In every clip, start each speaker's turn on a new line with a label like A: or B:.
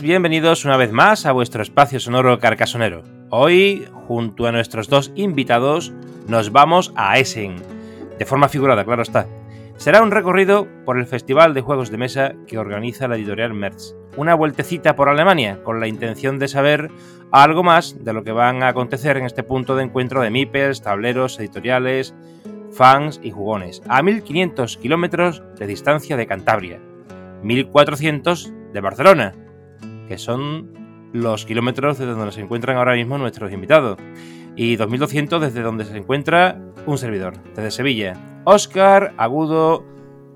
A: Bienvenidos una vez más a vuestro espacio sonoro carcasonero. Hoy, junto a nuestros dos invitados, nos vamos a Essen. De forma figurada, claro está. Será un recorrido por el Festival de Juegos de Mesa que organiza la editorial Merz. Una vueltecita por Alemania con la intención de saber algo más de lo que van a acontecer en este punto de encuentro de MIPES, tableros, editoriales, fans y jugones. A 1500 kilómetros de distancia de Cantabria. 1400 de Barcelona, que son los kilómetros desde donde se encuentran ahora mismo nuestros invitados, y 2200 desde donde se encuentra un servidor, desde Sevilla. Óscar Agudo,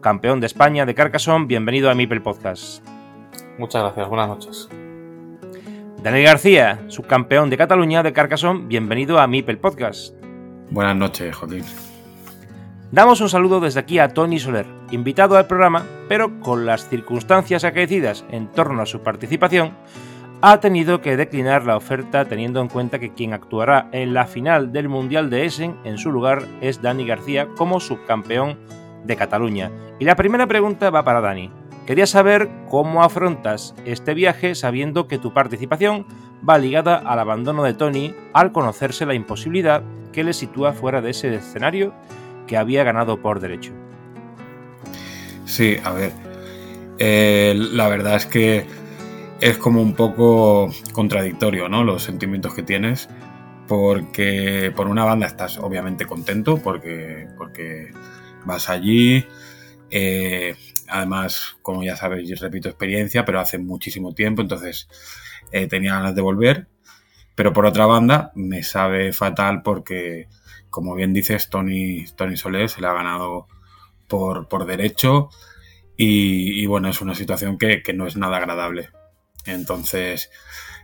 A: campeón de España de Carcassonne, bienvenido a Mipel Podcast.
B: Muchas gracias, buenas noches.
A: Daniel García, subcampeón de Cataluña de Carcassonne, bienvenido a Mipel Podcast.
C: Buenas noches, Joaquín.
A: Damos un saludo desde aquí a Tony Soler, invitado al programa, pero con las circunstancias acaecidas en torno a su participación, ha tenido que declinar la oferta teniendo en cuenta que quien actuará en la final del Mundial de Essen en su lugar es Dani García como subcampeón de Cataluña. Y la primera pregunta va para Dani. Quería saber cómo afrontas este viaje sabiendo que tu participación va ligada al abandono de Tony al conocerse la imposibilidad que le sitúa fuera de ese escenario que había ganado por derecho.
C: Sí, a ver. eh, la verdad es que es como un poco contradictorio, ¿no? Los sentimientos que tienes. Porque por una banda estás obviamente contento porque, porque vas allí. eh, además, como ya sabéis, repito experiencia, pero hace muchísimo tiempo, entonces eh, tenía ganas de volver. Pero por otra banda, me sabe fatal porque, como bien dices, Tony, Tony Soler se le ha ganado por, por derecho y, bueno, es una situación que, no es nada agradable. Entonces,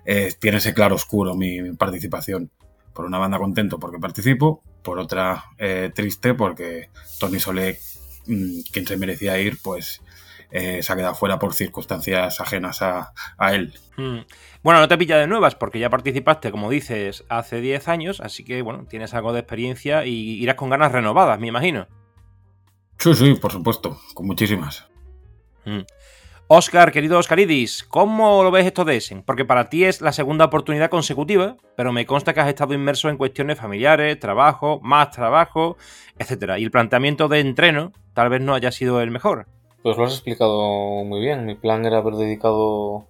C: eh, tiene ese claro oscuro mi, participación. Por una banda contento porque participo, por otra eh, triste porque Tony Soler, mmm, quien se merecía ir, pues eh, se ha quedado fuera por circunstancias ajenas a, él.
A: Mm. Bueno, no te pilla de nuevas porque ya participaste, como dices, hace 10 años, así que bueno, tienes algo de experiencia y irás con ganas renovadas, me imagino.
C: Sí, sí, por supuesto, con muchísimas.
A: Mm. Oscar, querido Oscaridis, ¿cómo lo ves esto de Essen? Porque para ti es la segunda oportunidad consecutiva, pero me consta que has estado inmerso en cuestiones familiares, trabajo, más trabajo, etc. Y el planteamiento de entreno tal vez no haya sido el mejor.
B: Pues lo has explicado muy bien. Mi plan era haber dedicado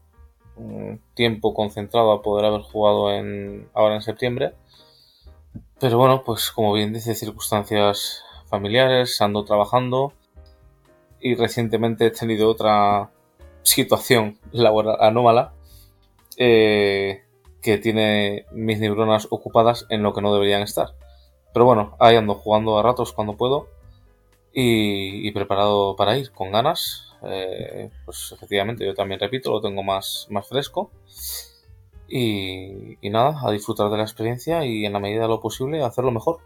B: un tiempo concentrado a poder haber jugado en ahora en septiembre. Pero bueno, pues como bien dice, circunstancias familiares, ando trabajando y recientemente he tenido otra situación laboral anómala eh, que tiene mis neuronas ocupadas en lo que no deberían estar. Pero bueno, ahí ando jugando a ratos cuando puedo y, preparado para ir con ganas. Eh, pues efectivamente, yo también repito, lo tengo más, más fresco. Y, y, nada, a disfrutar de la experiencia y en la medida de lo posible hacerlo mejor.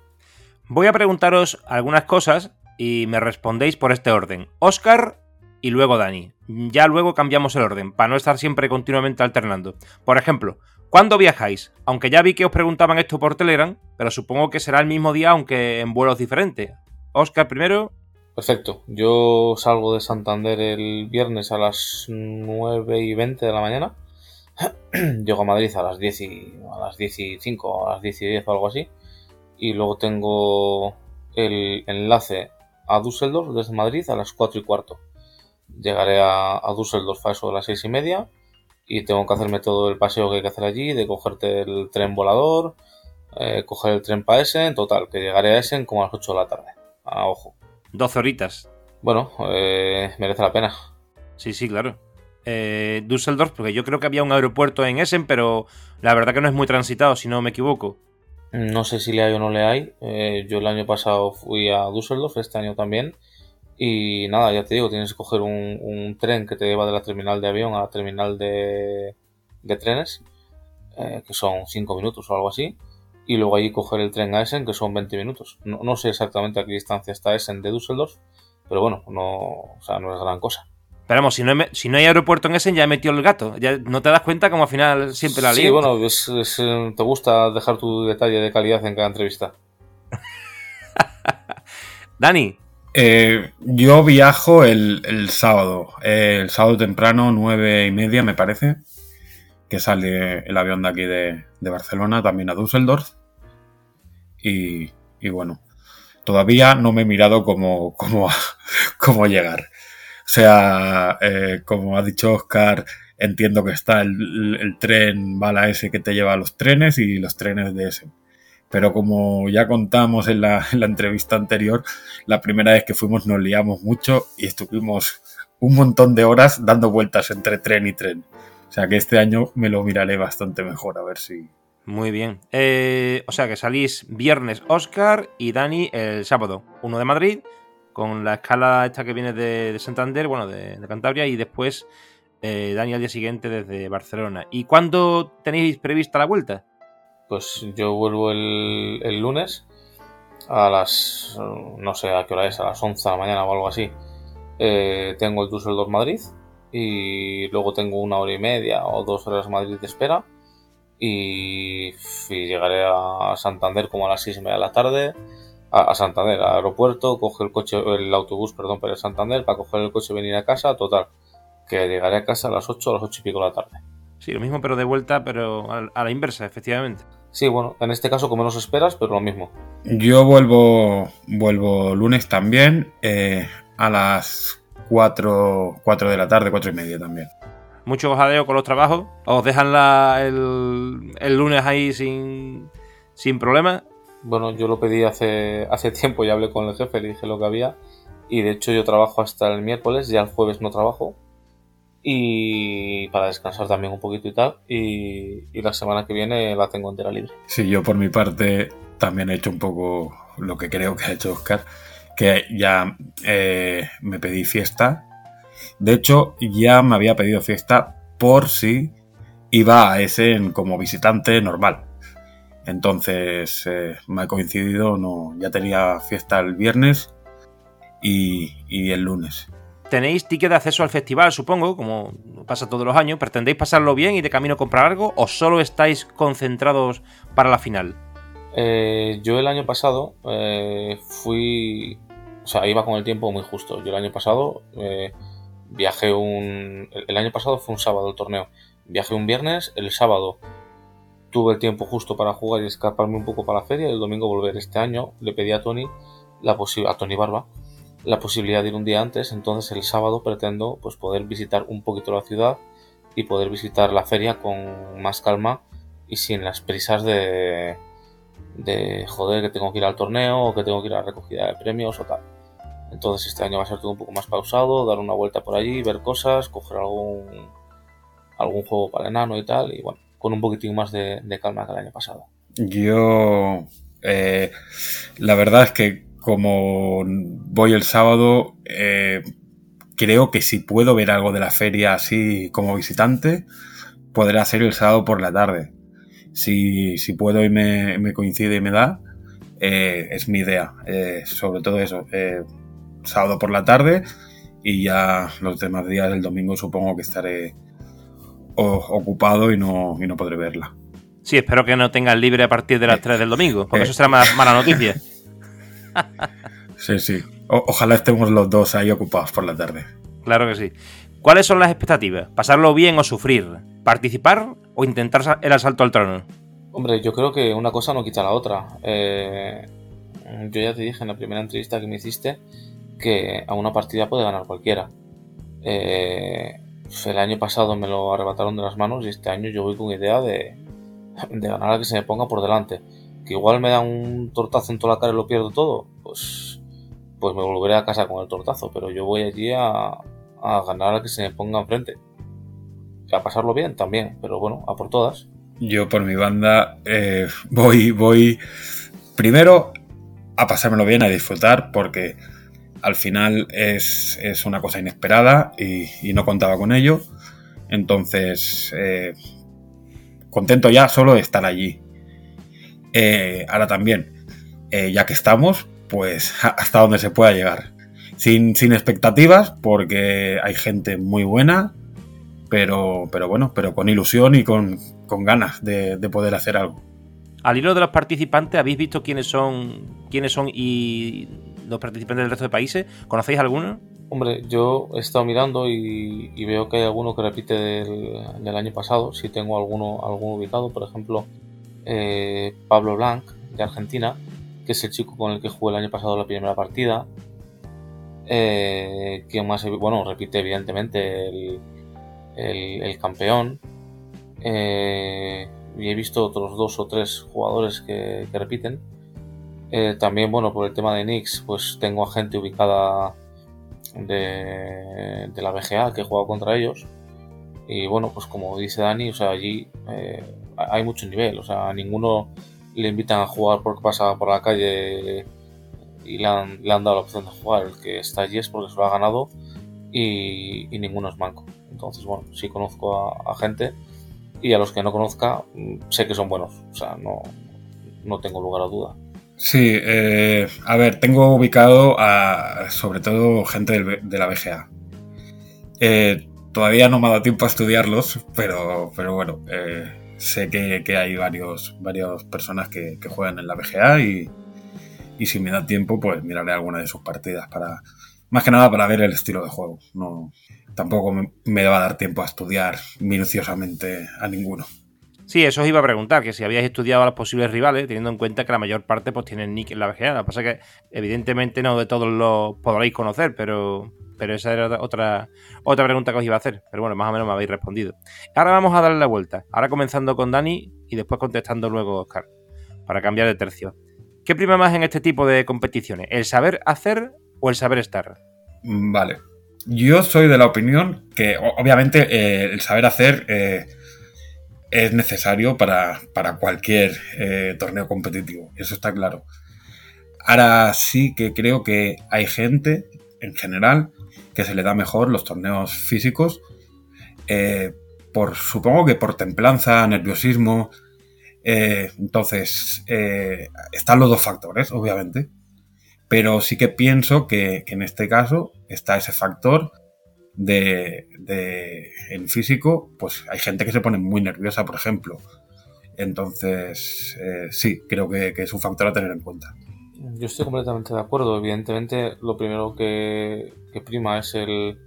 A: Voy a preguntaros algunas cosas y me respondéis por este orden. Oscar y luego Dani. Ya luego cambiamos el orden, para no estar siempre continuamente alternando. Por ejemplo, ¿cuándo viajáis? Aunque ya vi que os preguntaban esto por Telegram, pero supongo que será el mismo día, aunque en vuelos diferentes. Oscar primero.
B: Perfecto. Yo salgo de Santander el viernes a las 9 y 20 de la mañana. Llego a Madrid a las 10 y, a las 10 y 5, a las 10 y 10 o algo así. Y luego tengo el enlace a Düsseldorf desde Madrid a las 4 y cuarto. Llegaré a, a Düsseldorf a eso de las 6 y media y tengo que hacerme todo el paseo que hay que hacer allí, de cogerte el tren volador, eh, coger el tren para Essen, en total, que llegaré a Essen como a las 8 de la tarde. A ojo.
A: 12 horitas.
B: Bueno, eh, merece la pena.
A: Sí, sí, claro. Eh, Düsseldorf, porque yo creo que había un aeropuerto en Essen, pero la verdad que no es muy transitado, si no me equivoco.
B: No sé si le hay o no le hay. Eh, yo el año pasado fui a Düsseldorf, este año también. Y nada, ya te digo, tienes que coger un, tren que te lleva de la terminal de avión a la terminal de, trenes, eh, que son 5 minutos o algo así. Y luego allí coger el tren a Essen, que son 20 minutos. No, sé exactamente a qué distancia está Essen de Düsseldorf, pero bueno, no, o sea, no es gran cosa.
A: Pero vamos, si no, hay, si no hay aeropuerto en Essen, ya he metido el gato. Ya no te das cuenta como al final siempre la lío.
B: Sí, bueno, eh, te gusta dejar tu detalle de calidad en cada entrevista.
A: Dani.
C: Eh, yo viajo el, sábado. Eh, el sábado temprano, nueve y media, me parece. Que sale el avión de aquí de, Barcelona, también a Düsseldorf. Y, bueno, todavía no me he mirado cómo, cómo, cómo llegar. O sea, eh, como ha dicho Oscar, entiendo que está el, tren bala ese que te lleva a los trenes y los trenes de ese. Pero como ya contamos en la, entrevista anterior, la primera vez que fuimos nos liamos mucho y estuvimos un montón de horas dando vueltas entre tren y tren. O sea que este año me lo miraré bastante mejor, a ver si.
A: Muy bien. Eh, o sea que salís viernes Oscar y Dani el sábado. Uno de Madrid, con la escala esta que viene de, Santander, bueno, de, Cantabria, y después eh, Dani al día siguiente desde Barcelona. ¿Y cuándo tenéis prevista la vuelta?
B: Pues yo vuelvo el, lunes a las, no sé a qué hora es, a las 11 de la mañana o algo así. Eh, tengo el Düsseldorf Madrid y luego tengo una hora y media o dos horas Madrid de espera y, y llegaré a Santander como a las 6 y media de la tarde a, Santander, al aeropuerto, coge el coche, el autobús, perdón, para Santander, para coger el coche y venir a casa, total, que llegaré a casa a las 8 a las 8 y pico de la tarde.
A: Sí, lo mismo pero de vuelta, pero a la inversa, efectivamente.
B: Sí, bueno, en este caso como menos esperas, pero lo mismo.
C: Yo vuelvo, vuelvo lunes también, eh, a las 4, 4 de la tarde, 4 y media también.
A: Mucho jadeo con los trabajos. ¿Os dejan la, el, el lunes ahí sin, sin problemas?
B: Bueno, yo lo pedí hace, hace tiempo y hablé con el jefe, le dije lo que había. Y de hecho yo trabajo hasta el miércoles, ya el jueves no trabajo. Y para descansar también un poquito y tal. Y, la semana que viene la tengo entera libre.
C: Sí, yo por mi parte también he hecho un poco lo que creo que ha hecho Oscar. Que ya eh, me pedí fiesta. De hecho, ya me había pedido fiesta por si iba a ese como visitante normal. Entonces eh, me ha coincidido, no, ya tenía fiesta el viernes y, el lunes.
A: Tenéis ticket de acceso al festival, supongo, como pasa todos los años. ¿Pretendéis pasarlo bien y de camino comprar algo o solo estáis concentrados para la final?
B: Eh, yo el año pasado eh, fui, o sea, iba con el tiempo muy justo. Yo el año pasado viajé un, el año pasado fue un sábado el torneo. Viajé un viernes, el sábado tuve el tiempo justo para jugar y escaparme un poco para la feria y el domingo volver. Este año le pedí a Tony, la a Tony Barba, la posibilidad de ir un día antes, entonces el sábado pretendo pues poder visitar un poquito la ciudad y poder visitar la feria con más calma y sin las prisas de de joder que tengo que ir al torneo o que tengo que ir a la recogida de premios o tal. Entonces este año va a ser todo un poco más pausado, dar una vuelta por allí, ver cosas, coger algún algún juego para enano y tal y bueno, con un poquitín más de, calma que el año pasado.
C: Yo, eh, la verdad es que como voy el sábado, eh, creo que si puedo ver algo de la feria así como visitante, podré hacer el sábado por la tarde. Si, si puedo y me, coincide y me da, eh, es mi idea. sobre todo eso, sábado por la tarde y ya los demás días del domingo supongo que estaré ocupado y no, y no podré verla.
A: Sí, espero que no tengas libre a partir de las 3 del domingo, porque eso será más mala noticia.
C: sí, sí. ojalá estemos los dos ahí ocupados por la tarde.
A: Claro que sí. ¿Cuáles son las expectativas? ¿Pasarlo bien o sufrir? ¿Participar o intentar el asalto al trono?
B: Hombre, yo creo que una cosa no quita la otra. Eh, yo ya te dije en la primera entrevista que me hiciste que a una partida puede ganar cualquiera. Eh, el año pasado me lo arrebataron de las manos y este año yo voy con idea de, de ganar a que se me ponga por delante. Que igual me da un tortazo en toda la cara y lo pierdo todo, pues, pues me volveré a casa con el tortazo. Pero yo voy allí a, a ganar a que se me ponga enfrente. A pasarlo bien también, pero bueno, a por todas.
C: Yo por mi banda eh, voy, voy primero a pasármelo bien, a disfrutar, porque al final es, es una cosa inesperada y, no contaba con ello. Entonces, eh, contento ya solo de estar allí. Eh, ahora también, eh, ya que estamos, pues hasta donde se pueda llegar. Sin, sin, expectativas, porque hay gente muy buena, pero, pero bueno, pero con ilusión y con, con ganas de, de, poder hacer algo.
A: Al hilo de los participantes, ¿habéis visto quiénes son, quiénes son y los participantes del resto de países? ¿Conocéis alguno?
B: Hombre, yo he estado mirando y, veo que hay alguno que repite del, año pasado. Si tengo alguno, alguno ubicado, por ejemplo, eh, Pablo Blanc, de Argentina, que es el chico con el que jugué el año pasado la primera partida. Eh, que más? Bueno, repite evidentemente el, el, campeón. Eh, y he visto otros dos o tres jugadores que, repiten. Eh, también, bueno, por el tema de Knicks, pues tengo a gente ubicada de, la BGA que he jugado contra ellos. Y bueno, pues como dice Dani, o sea, allí eh, hay mucho nivel. O sea, a ninguno le invitan a jugar porque pasa por la calle y le han, dado la opción de jugar. El que está allí es porque se lo ha ganado y, ninguno es manco. Entonces, bueno, sí conozco a, gente y a los que no conozca mm, sé que son buenos. O sea, no, no tengo lugar a duda.
C: Sí, eh, a ver, tengo ubicado a sobre todo gente de la BGA. Eh, todavía no me ha dado tiempo a estudiarlos, pero, pero bueno, eh, sé que, hay varios, varias personas que, juegan en la BGA y, y, si me da tiempo, pues miraré alguna de sus partidas para, más que nada para ver el estilo de juego. No, tampoco me, me va a dar tiempo a estudiar minuciosamente a ninguno.
A: Sí, eso os iba a preguntar, que si habíais estudiado a los posibles rivales, teniendo en cuenta que la mayor parte pues tienen nick en la BGA. Lo que pasa es que evidentemente no de todos los podréis conocer, pero, pero esa era otra, otra pregunta que os iba a hacer. Pero bueno, más o menos me habéis respondido. Ahora vamos a darle la vuelta. Ahora comenzando con Dani y después contestando luego Oscar, para cambiar de tercio. ¿Qué prima más en este tipo de competiciones? ¿El saber hacer o el saber estar?
C: Vale. Yo soy de la opinión que obviamente eh, el saber hacer... Eh, es necesario para, cualquier eh, torneo competitivo, eso está claro. Ahora sí que creo que hay gente, en general, que se le da mejor los torneos físicos, eh, por, supongo que por templanza, nerviosismo. Eh, entonces, están los dos factores, obviamente. Pero sí que pienso que en este caso está ese factor de, de, en físico, pues hay gente que se pone muy nerviosa, por ejemplo. Entonces, eh, sí, creo que, es un factor a tener en cuenta.
B: Yo estoy completamente de acuerdo. Evidentemente, lo primero que, prima es el,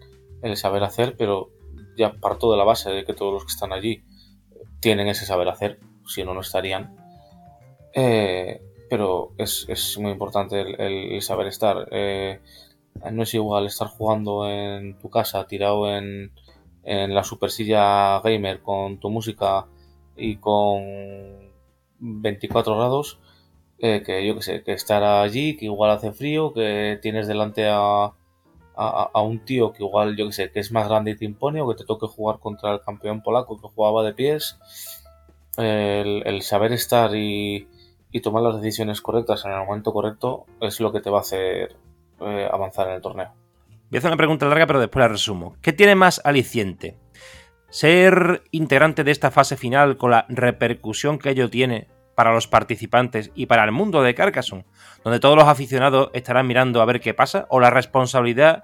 B: saber hacer, pero ya parto de la base de que todos los que están allí tienen ese saber hacer, si no, no estarían. Eh, pero es, muy importante el, saber estar. Eh, no es igual estar jugando en tu casa, tirado en, en la super silla gamer con tu música y con 24 grados, eh, que yo que sé, que estar allí, que igual hace frío, que tienes delante a, a, un tío que igual, yo que sé, que es más grande y te impone, o que te toque jugar contra el campeón polaco que jugaba de pies. El, saber estar y tomar las decisiones correctas en el momento correcto es lo que te va a hacer eh, avanzar en el torneo.
A: Voy a hacer una pregunta larga, pero después la resumo. ¿Qué tiene más aliciente? ¿Ser integrante de esta fase final con la repercusión que ello tiene para los participantes y para el mundo de Carcassonne, donde todos los aficionados estarán mirando a ver qué pasa? ¿O la responsabilidad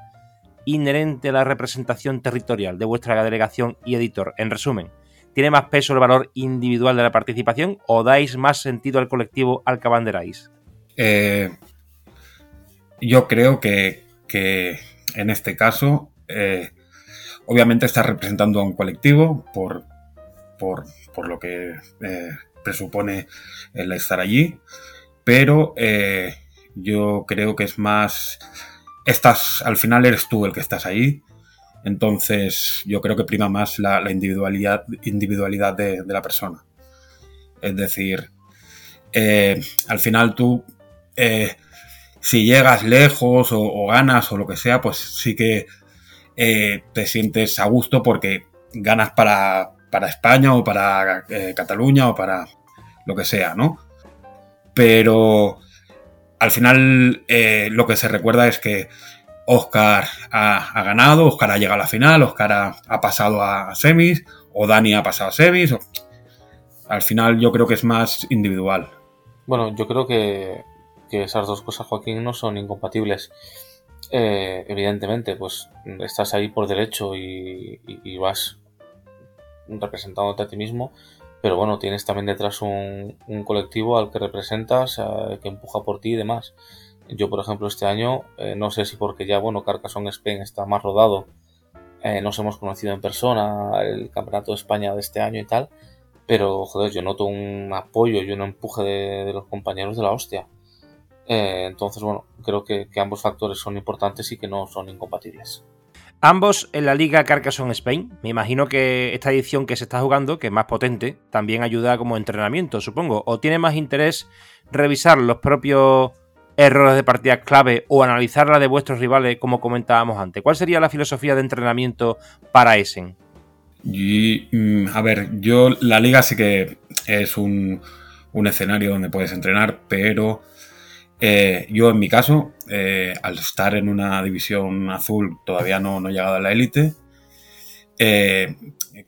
A: inherente a la representación territorial de vuestra delegación y editor? En resumen, ¿tiene más peso el valor individual de la participación o dais más sentido al colectivo al que abanderáis?
C: Eh, yo creo que, en este caso, eh, obviamente está representando a un colectivo por, por, lo que eh, presupone el estar allí, pero eh, yo creo que es más, estás, al final eres tú el que estás ahí, entonces yo creo que prima más la, individualidad, individualidad de, la persona. Es decir, al final tú si llegas lejos o, ganas o lo que sea, pues sí que eh, te sientes a gusto porque ganas para, España o para eh, Cataluña o para lo que sea, ¿no? Pero al final eh, lo que se recuerda es que Oscar ha, ganado, Oscar ha llegado a la final, Oscar ha, pasado a semis o Dani ha pasado a semis. al final yo creo que es más individual.
B: Bueno, yo creo que que esas dos cosas, Joaquín, no son incompatibles. Eh, evidentemente, pues estás ahí por derecho y, vas representándote a ti mismo, pero bueno, tienes también detrás un, colectivo al que representas, eh, que empuja por ti y demás. Yo, por ejemplo, este año, eh, no sé si porque ya, bueno, Carcassonne Spain está más rodado, nos hemos conocido en persona, el Campeonato de España de este año y tal, pero, joder, yo noto un apoyo y un empuje de los compañeros de la hostia. Eh, entonces, bueno, creo que, ambos factores son importantes y que no son incompatibles.
A: Ambos en la Liga Carcassonne Spain. Me imagino que esta edición que se está jugando, que es más potente, también ayuda como entrenamiento, supongo. ¿O tiene más interés revisar los propios errores de partidas clave o analizar la de vuestros rivales, como comentábamos antes? ¿Cuál sería la filosofía de entrenamiento para Essen?
C: Y, mm, a ver, yo la liga sí que es un escenario donde puedes entrenar, pero eh, yo en mi caso, eh, al estar en una división azul, todavía no, no he llegado a la élite. Eh,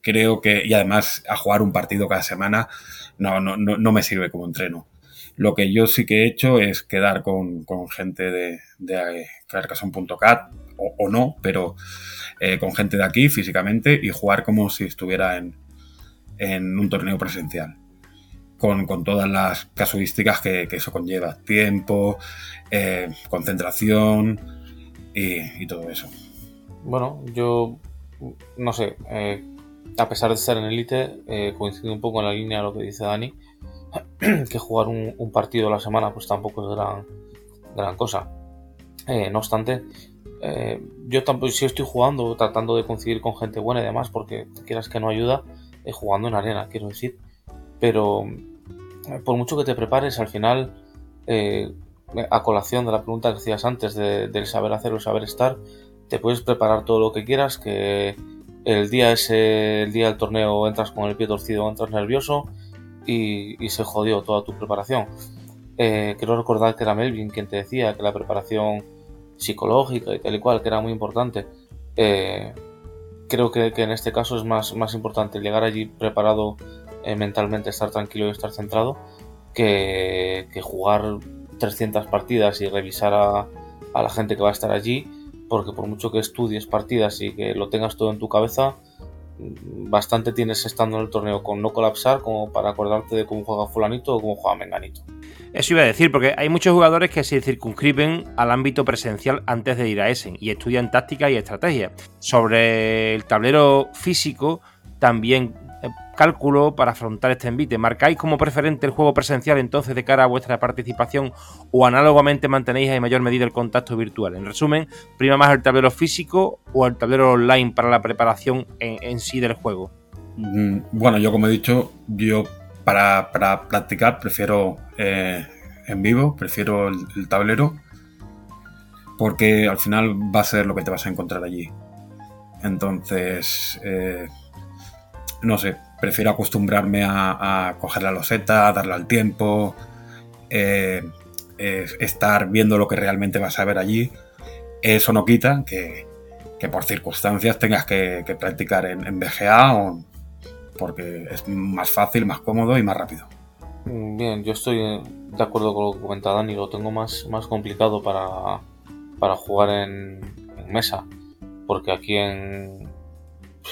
C: creo que, y además a jugar un partido cada semana, no, no, no, me sirve como entreno. Lo que yo sí que he hecho es quedar con, gente de, de o, o, no, pero con gente de aquí físicamente y jugar como si estuviera en, en un torneo presencial con, todas las casuísticas que, eso conlleva. Tiempo, eh, concentración y, todo eso.
B: Bueno, yo no sé, eh, a pesar de estar en élite, eh, coincido un poco en la línea de lo que dice Dani, que jugar un, partido a la semana pues tampoco es gran, gran cosa. no obstante, yo tampoco si estoy jugando, tratando de coincidir con gente buena y demás, porque quieras que no ayuda, jugando en arena, quiero decir pero eh, por mucho que te prepares, al final, eh, a colación de la pregunta que hacías antes del saber hacer o saber estar, te puedes preparar todo lo que quieras, que el día ese, el día del torneo entras con el pie torcido, entras nervioso y, se jodió toda tu preparación. Eh, quiero recordar que era Melvin quien te decía que la preparación psicológica y tal y cual, que era muy importante. creo que, que, en este caso es más, más importante llegar allí preparado eh, mentalmente estar tranquilo y estar centrado que, jugar 300 partidas y revisar a, la gente que va a estar allí, porque por mucho que estudies partidas y que lo tengas todo en tu cabeza, mm, bastante tienes estando en el torneo con no colapsar como para acordarte de cómo juega fulanito o cómo juega menganito.
A: Eso iba a decir, porque hay muchos jugadores que se circunscriben al ámbito presencial antes de ir a Essen y estudian táctica y estrategia. Sobre el tablero físico, también cálculo para afrontar este envite? ¿Marcáis como preferente el juego presencial entonces de cara a vuestra participación o análogamente mantenéis en mayor medida el contacto virtual? En resumen, ¿prima más el tablero físico o el tablero online para la preparación en, sí del juego?
C: Mm, bueno, yo como he dicho, yo para, practicar prefiero eh, en vivo, prefiero el, tablero, porque al final va a ser lo que te vas a encontrar allí. Entonces, eh, no sé, prefiero acostumbrarme a, coger la loseta, darle al tiempo, eh, estar viendo lo que realmente vas a ver allí. Eso no quita que, por circunstancias tengas que, practicar en, en BGA porque es más fácil, más cómodo y más rápido.
B: Bien, yo estoy de acuerdo con lo que comenta Dani, lo tengo más, más complicado para, para jugar en, mesa. porque aquí en,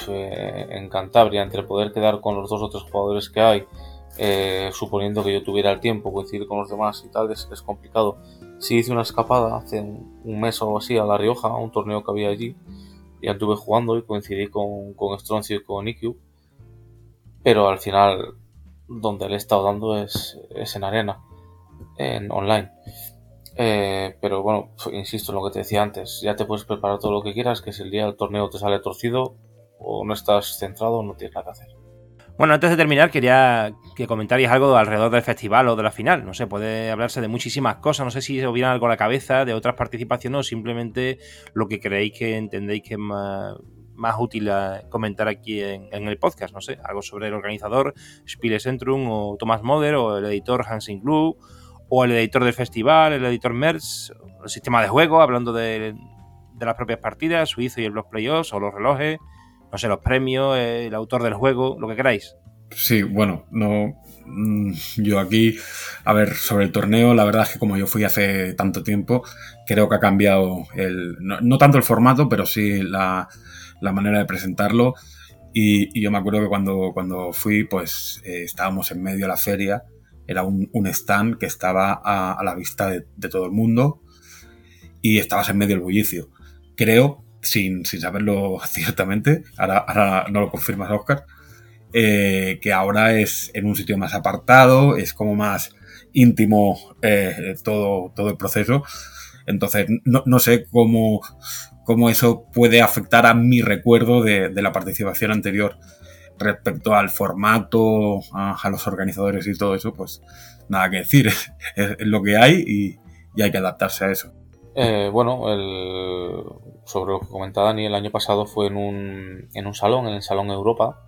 B: eh, en Cantabria, entre poder quedar con los dos o tres jugadores que hay, eh, suponiendo que yo tuviera el tiempo, coincidir con los demás y tal, es, complicado. Sí hice una escapada hace un mes o así a La Rioja, un torneo que había allí, y anduve jugando y coincidí con, con Stroncio y con IQ, pero al final donde le he estado dando es, es en arena, en online. Eh, pero bueno, insisto en lo que te decía antes, ya te puedes preparar todo lo que quieras, que si el día del torneo te sale torcido o no estás centrado, no tienes nada que hacer.
A: Bueno, antes de terminar, quería que comentarais algo alrededor del festival o de la final. No sé, puede hablarse de muchísimas cosas. No sé si os viene algo a la cabeza de otras participaciones o simplemente lo que creéis que entendéis que es más, útil comentar aquí en, el podcast. No sé, algo sobre el organizador Spiele Centrum o Thomas Moder o el editor Hansing Glue o el editor del festival, el editor Merz, el sistema de juego, hablando de, de las propias partidas, suizo y los playoffs o los relojes no sé, los premios, el autor del juego, lo que queráis.
C: Sí, bueno, no. Mm, yo aquí, a ver, sobre el torneo, la verdad es que como yo fui hace tanto tiempo, creo que ha cambiado el. No, tanto el formato, pero sí la, manera de presentarlo. Y, yo me acuerdo que cuando, cuando fui, pues eh, estábamos en medio de la feria. Era un, stand que estaba a, la vista de, de, todo el mundo y estabas en medio del bullicio. Creo sin, saberlo ciertamente, ahora, no lo confirmas Oscar, eh, que ahora es en un sitio más apartado, es como más íntimo eh, todo, todo el proceso. Entonces, no, sé cómo, cómo, eso puede afectar a mi recuerdo de, la participación anterior respecto al formato, a, los organizadores y todo eso, pues nada que decir, es, lo que hay y hay que adaptarse a eso.
B: Eh, bueno, el, sobre lo que comentaba Dani, el año pasado fue en un, en un salón, en el Salón Europa,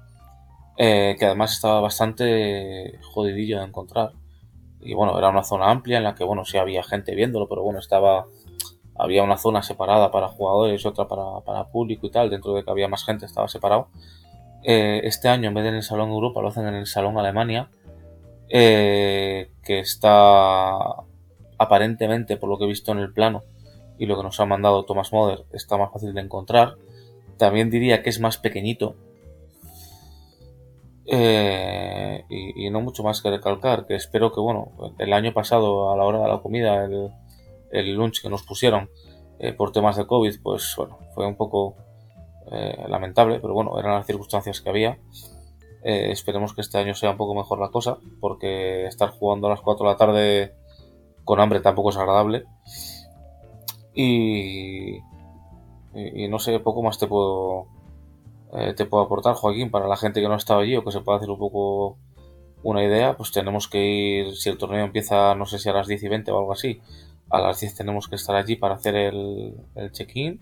B: eh, que además estaba bastante jodidillo de encontrar. Y bueno, era una zona amplia en la que, bueno, sí había gente viéndolo, pero bueno, estaba había una zona separada para jugadores otra para, para público y tal, dentro de que había más gente estaba separado. Eh, este año, en vez de en el Salón Europa, lo hacen en el Salón Alemania, que está aparentemente, por lo que he visto en el plano, y lo que nos ha mandado Thomas Moder está más fácil de encontrar. También diría que es más pequeñito. Eh, y, no mucho más que recalcar, que espero que, bueno, el año pasado a la hora de la comida, el, lunch que nos pusieron eh, por temas de COVID, pues bueno, fue un poco eh, lamentable, pero bueno, eran las circunstancias que había. esperemos que este año sea un poco mejor la cosa, porque estar jugando a las 4 de la tarde con hambre tampoco es agradable. Y, y, no sé, poco más te puedo, eh, te puedo aportar, Joaquín, para la gente que no ha estado allí o que se pueda hacer un poco una idea, pues tenemos que ir, si el torneo empieza, no sé si a las 10 y 20 o algo así, a las 10 tenemos que estar allí para hacer el, el check-in.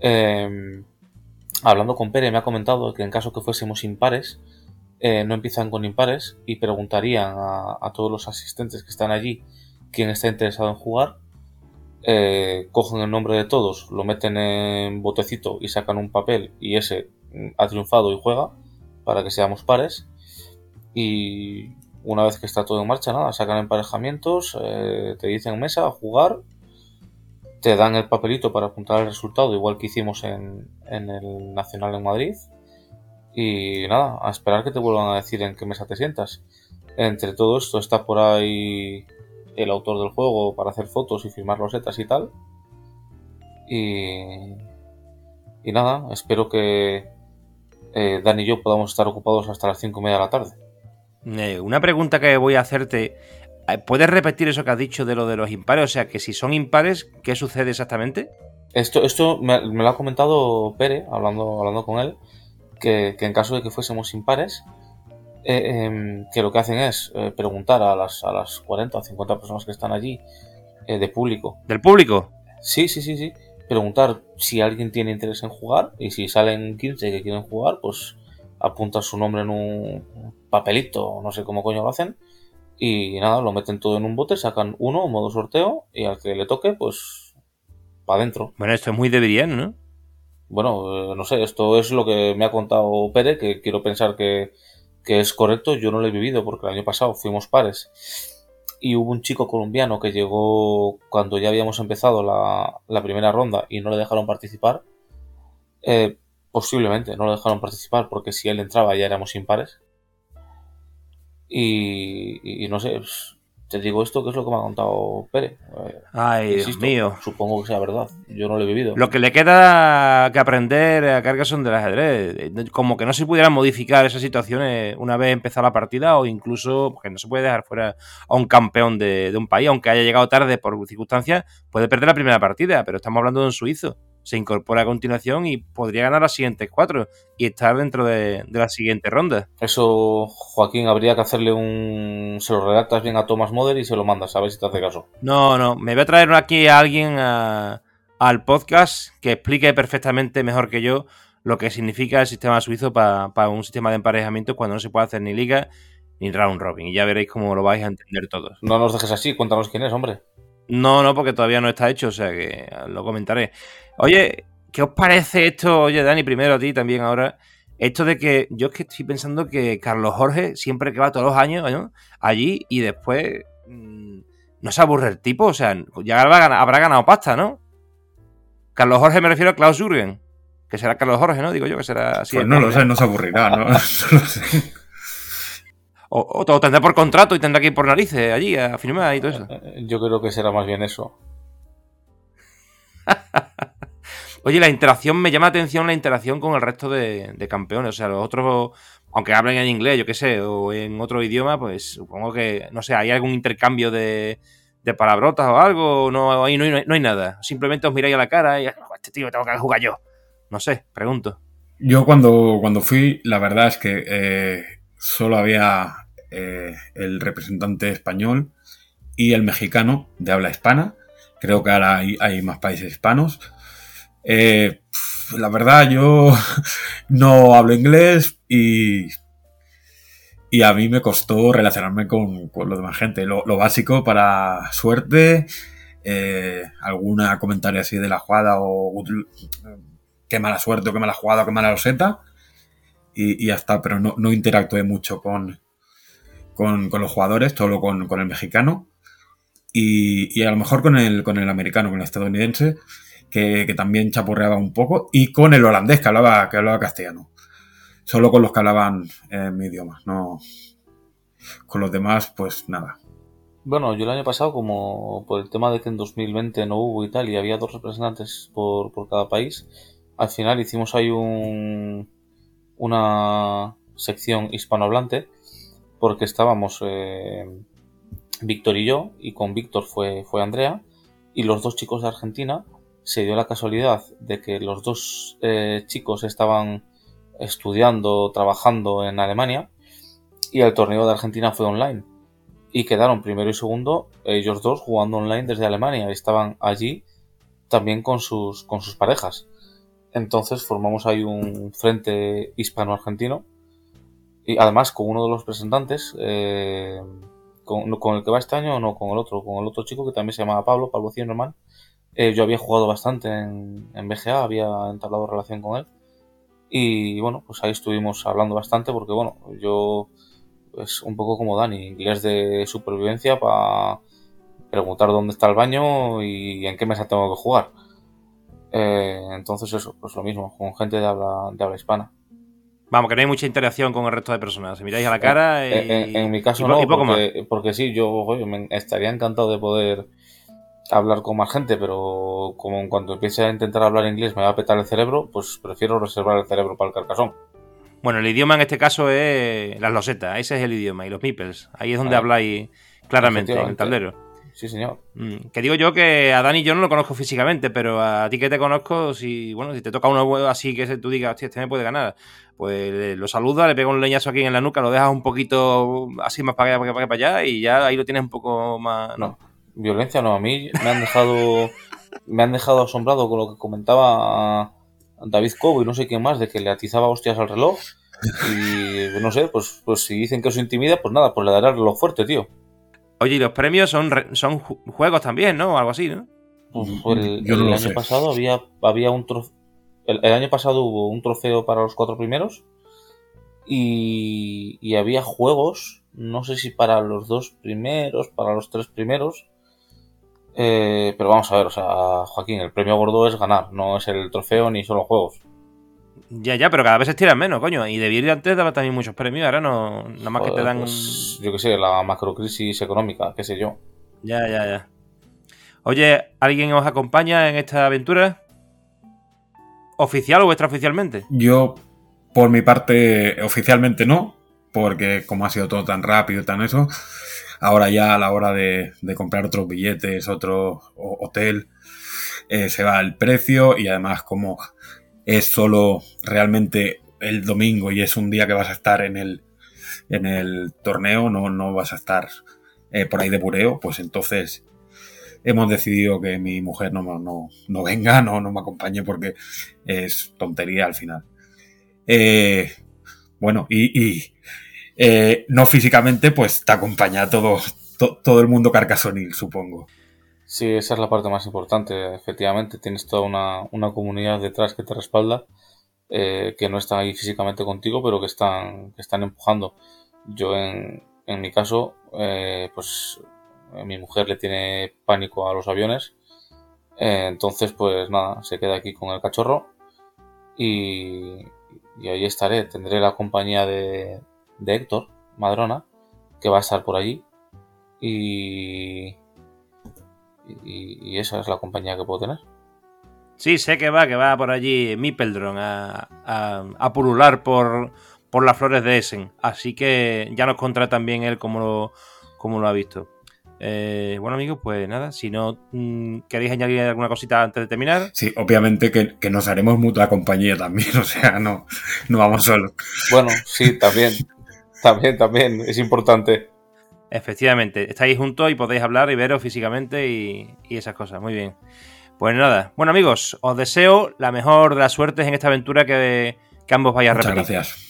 B: Em, hablando con Pere, me ha comentado que en caso que fuésemos impares, eh, no empiezan con impares y preguntarían a, a, todos los asistentes que están allí quién está interesado en jugar eh, cogen el nombre de todos, lo meten en botecito y sacan un papel y ese ha triunfado y juega para que seamos pares. Y una vez que está todo en marcha, nada, sacan emparejamientos, eh, te dicen mesa, a jugar, te dan el papelito para apuntar el resultado, igual que hicimos en, en el Nacional en Madrid. Y nada, a esperar que te vuelvan a decir en qué mesa te sientas. Entre todo esto está por ahí el autor del juego para hacer fotos y firmar rosetas y tal. Y, y nada, espero que eh, Dan y yo podamos estar ocupados hasta las 5 y media de la tarde.
A: Eh, una pregunta que voy a hacerte. Eh, ¿Puedes repetir eso que has dicho de lo de los impares? O sea, que si son impares, ¿qué sucede exactamente?
B: Esto, esto me, lo ha comentado Pere, hablando, hablando con él, que, que en caso de que fuésemos impares, eh, em, que lo que hacen es eh, preguntar a las, a las 40 o 50 personas que están allí eh, de público.
A: ¿Del público?
B: Sí, sí, sí, sí. Preguntar si alguien tiene interés en jugar y si salen 15 que quieren jugar, pues apuntan su nombre en un papelito, no sé cómo coño lo hacen. Y nada, lo meten todo en un bote, sacan uno, modo sorteo, y al que le toque, pues para adentro.
A: Bueno, esto es muy de ¿no?
B: Bueno, no sé, esto es lo que me ha contado Pere, que quiero pensar que, que es correcto, yo no lo he vivido porque el año pasado fuimos pares y hubo un chico colombiano que llegó cuando ya habíamos empezado la, primera ronda y no le dejaron participar Eh, posiblemente, no lo dejaron participar porque si él entraba ya éramos impares. Y, y no sé, pues, te digo esto que es lo que me ha contado Pérez.
A: Eh, Ay, Dios mío.
B: Supongo que sea verdad. Yo no lo he vivido.
A: Lo que le queda que aprender a Carcassonne del ajedrez. Como que no se pudieran modificar esas situaciones una vez empezada la partida o incluso porque no se puede dejar fuera a un campeón de, de un país, aunque haya llegado tarde por circunstancias, puede perder la primera partida, pero estamos hablando de un suizo se incorpora a continuación y podría ganar las siguientes cuatro y estar dentro de, la siguiente ronda.
B: Eso, Joaquín, habría que hacerle un. Se lo redactas bien a Thomas Moder y se lo mandas, a ver si te hace caso.
A: No, no, me voy a traer aquí a alguien al podcast que explique perfectamente mejor que yo lo que significa el sistema suizo para un sistema de emparejamiento cuando no se puede hacer ni liga ni round robin. Y ya veréis cómo lo vais a entender todos.
B: No nos dejes así, cuéntanos quién es, hombre.
A: No, no, porque todavía no está hecho, o sea que lo comentaré. Oye, ¿qué os parece esto? Oye, Dani, primero a ti también ahora. Esto de que yo es que estoy pensando que Carlos Jorge, siempre que va todos los años allí y después mm, no se aburre el tipo, o sea, ya habrá ganado pasta, ¿no? Carlos Jorge me refiero a Klaus Jürgen, que será Carlos Jorge, ¿no? Digo yo que será así.
C: Pues no lo sé, no se aburrirá, ¿no? no lo sé.
A: O, o, tendrá por contrato y tendrá que ir por narices allí a firmar y todo eso. Eh,
B: eh, yo creo que será más bien eso.
A: Oye, la interacción, me llama la atención la interacción con el resto de, campeones. O sea, los otros, aunque hablen en inglés, yo qué sé, o en otro idioma, pues supongo que, no sé, hay algún intercambio de, de palabrotas o algo. No, ahí no, hay nada. Simplemente os miráis a la cara y, este tío tengo que jugar yo. No sé, pregunto.
C: Yo cuando, cuando fui, la verdad es que eh, solo había eh, el representante español y el mexicano de habla hispana. Creo que ahora hay, más países hispanos. Eh, la verdad, yo no hablo inglés y, y a mí me costó relacionarme con, con la demás gente. Lo, básico para suerte, eh, alguna comentario así de la jugada o qué mala suerte o qué mala jugada o qué mala roseta y, ya está, pero no, no interactué mucho con, con, los jugadores, solo con, el mexicano y, a lo mejor con el, con el americano, con el estadounidense, que, también chapurreaba un poco, y con el holandés que hablaba, que hablaba castellano. Solo con los que hablaban en mi idioma, no. Con los demás, pues nada.
B: Bueno, yo el año pasado, como por el tema de que en 2020 no hubo y tal, y había dos representantes por, por cada país, al final hicimos ahí un, una sección hispanohablante porque estábamos eh, Víctor y yo, y con Víctor fue, fue Andrea, y los dos chicos de Argentina, se dio la casualidad de que los dos eh, chicos estaban estudiando, trabajando en Alemania, y el torneo de Argentina fue online. Y quedaron primero y segundo, ellos dos jugando online desde Alemania, estaban allí también con sus, con sus parejas. Entonces formamos ahí un frente hispano-argentino. Y además con uno de los representantes, eh, con, el que va este año no, con el otro, con el otro chico que también se llamaba Pablo, Pablo Zimmerman. Eh, yo había jugado bastante en, en BGA, había entablado relación con él. Y bueno, pues ahí estuvimos hablando bastante porque bueno, yo es un poco como Dani, inglés de supervivencia para preguntar dónde está el baño y en qué mesa tengo que jugar. Eh, entonces eso, pues lo mismo, con gente de habla, de habla hispana.
A: Vamos, que no hay mucha interacción con el resto de personas. Se miráis a la cara
B: y... En, mi caso no, porque, sí, yo estaría encantado de poder hablar con más gente, pero como en cuanto empiece a intentar hablar inglés me va a petar el cerebro, pues prefiero reservar el cerebro para el carcasón.
A: Bueno, el idioma en este caso es las losetas, ese es el idioma, y los meeples. Ahí es donde habláis claramente, en el tablero.
B: Sí, señor.
A: Mm, que digo yo que a Dani yo no lo conozco físicamente, pero a ti que te conozco, si bueno, si te toca uno así que tú digas, hostia, este me puede ganar, pues lo saluda, le pega un leñazo aquí en la nuca, lo dejas un poquito así más para allá, para, para allá y ya ahí lo tienes un poco más.
B: No, violencia no, a mí me han dejado me han dejado asombrado con lo que comentaba David Cobo y no sé quién más, de que le atizaba hostias al reloj. Y no sé, pues, pues si dicen que eso intimida, pues nada, pues le dará el reloj fuerte, tío.
A: Oye, y los premios son, son juegos también, ¿no? O algo así, ¿no?
B: Pues el, año pasado había, había un trofeo. El, año pasado hubo un trofeo para los cuatro primeros. Y, y había juegos, no sé si para los dos primeros, para los tres primeros. Eh, pero vamos a ver, o sea, Joaquín, el premio gordo es ganar, no es el trofeo ni solo juegos.
A: Ya, ya, pero cada vez se estiran menos, coño. Y de ir antes daba también muchos premios, ahora no. Nada más que te dan.
B: pues, yo qué sé, la macrocrisis económica, qué sé yo.
A: Ya, ya, ya. Oye, ¿alguien os acompaña en esta aventura? ¿Oficial o extraoficialmente?
C: Yo, por mi parte, oficialmente no, porque como ha sido todo tan rápido y tan eso, ahora ya a la hora de, de comprar otros billetes, otro ho- hotel, eh, se va el precio y además como es solo realmente el domingo y es un día que vas a estar en el, en el torneo, no, no vas a estar eh, por ahí de bureo, pues entonces hemos decidido que mi mujer no, no, no venga, no, no me acompañe porque es tontería al final. Eh, bueno, y, y, eh, no físicamente, pues te acompaña todo, to- todo el mundo carcasonil, supongo.
B: Sí, esa es la parte más importante. Efectivamente, tienes toda una, una comunidad detrás que te respalda, eh, que no están ahí físicamente contigo, pero que están, que están empujando. Yo, en, en mi caso, eh, pues eh, mi mujer le tiene pánico a los aviones. Entonces, pues nada, se queda aquí con el cachorro y, y ahí estaré. Tendré la compañía de, de Héctor Madrona, que va a estar por allí. Y, y, y esa es la compañía que puedo tener.
A: Sí, sé que va, que va por allí Mipeldron a, a, a pulular por, por las flores de Essen. Así que ya nos contará también él cómo lo, cómo lo ha visto. Eh, bueno, amigos, pues nada, si no mm, queréis añadir alguna cosita antes de terminar.
C: Sí, obviamente que, que nos haremos mutua compañía también, o sea, no, no vamos solos.
B: Bueno, sí, también. También, también. Es importante.
A: Efectivamente, estáis juntos y podéis hablar y veros físicamente y, y esas cosas. Muy bien. Pues nada, bueno amigos, os deseo la mejor de las suertes en esta aventura que, que ambos vais a
C: Muchas
A: repetir.
C: gracias.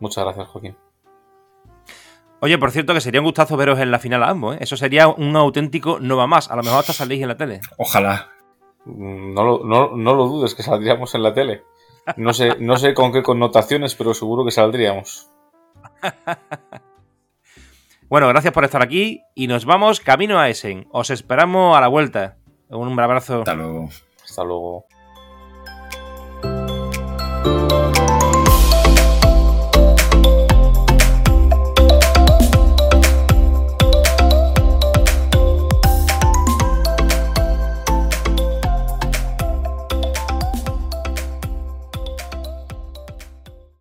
B: Muchas gracias, Joaquín.
A: Oye, por cierto, que sería un gustazo veros en la final a ambos, ¿eh? Eso sería un auténtico no va más. A lo mejor hasta salís en la tele.
C: Ojalá.
B: Mm, No lo, no, no lo dudes que saldríamos en la tele. No sé, no sé con qué connotaciones, pero seguro que saldríamos.
A: Bueno, gracias por estar aquí y nos vamos camino a Essen. Os esperamos a la vuelta. Un abrazo.
C: Hasta luego.
B: Hasta luego.